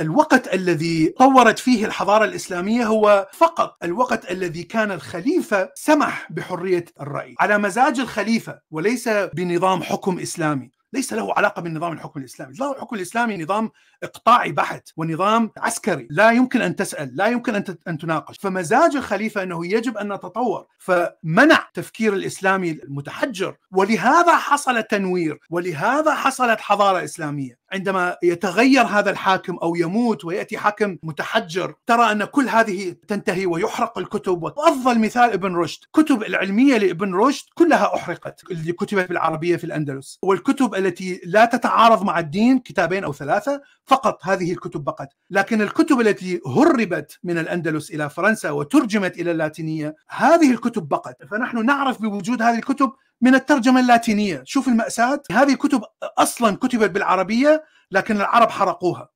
الوقت الذي طورت فيه الحضارة الإسلامية هو فقط الوقت الذي كان الخليفة سمح بحرية الرأي. على مزاج الخليفة وليس بنظام حكم إسلامي. ليس له علاقة بالنظام الحكم الإسلامي، نظام الحكم الإسلامي نظام إقطاعي بحت ونظام عسكري، لا يمكن أن تسأل، لا يمكن أن أن تناقش، فمزاج الخليفة أنه يجب أن نتطور، فمنع تفكير الإسلامي المتحجر، ولهذا حصل تنوير، ولهذا حصلت حضارة إسلامية، عندما يتغير هذا الحاكم أو يموت ويأتي حاكم متحجر ترى أن كل هذه تنتهي ويحرق الكتب. وأفضل مثال ابن رشد. كتب العلمية لابن رشد كلها أحرقت. اللي كتبت بالعربية في الأندلس. والكتب التي لا تتعارض مع الدين كتابين أو ثلاثة فقط هذه الكتب بقت لكن الكتب التي هربت من الأندلس إلى فرنسا وترجمت إلى اللاتينية هذه الكتب بقت فنحن نعرف بوجود هذه الكتب من الترجمة اللاتينية. شوف المأساة. هذه الكتب أصلا كتبت بالعربية لكن العرب حرقوها.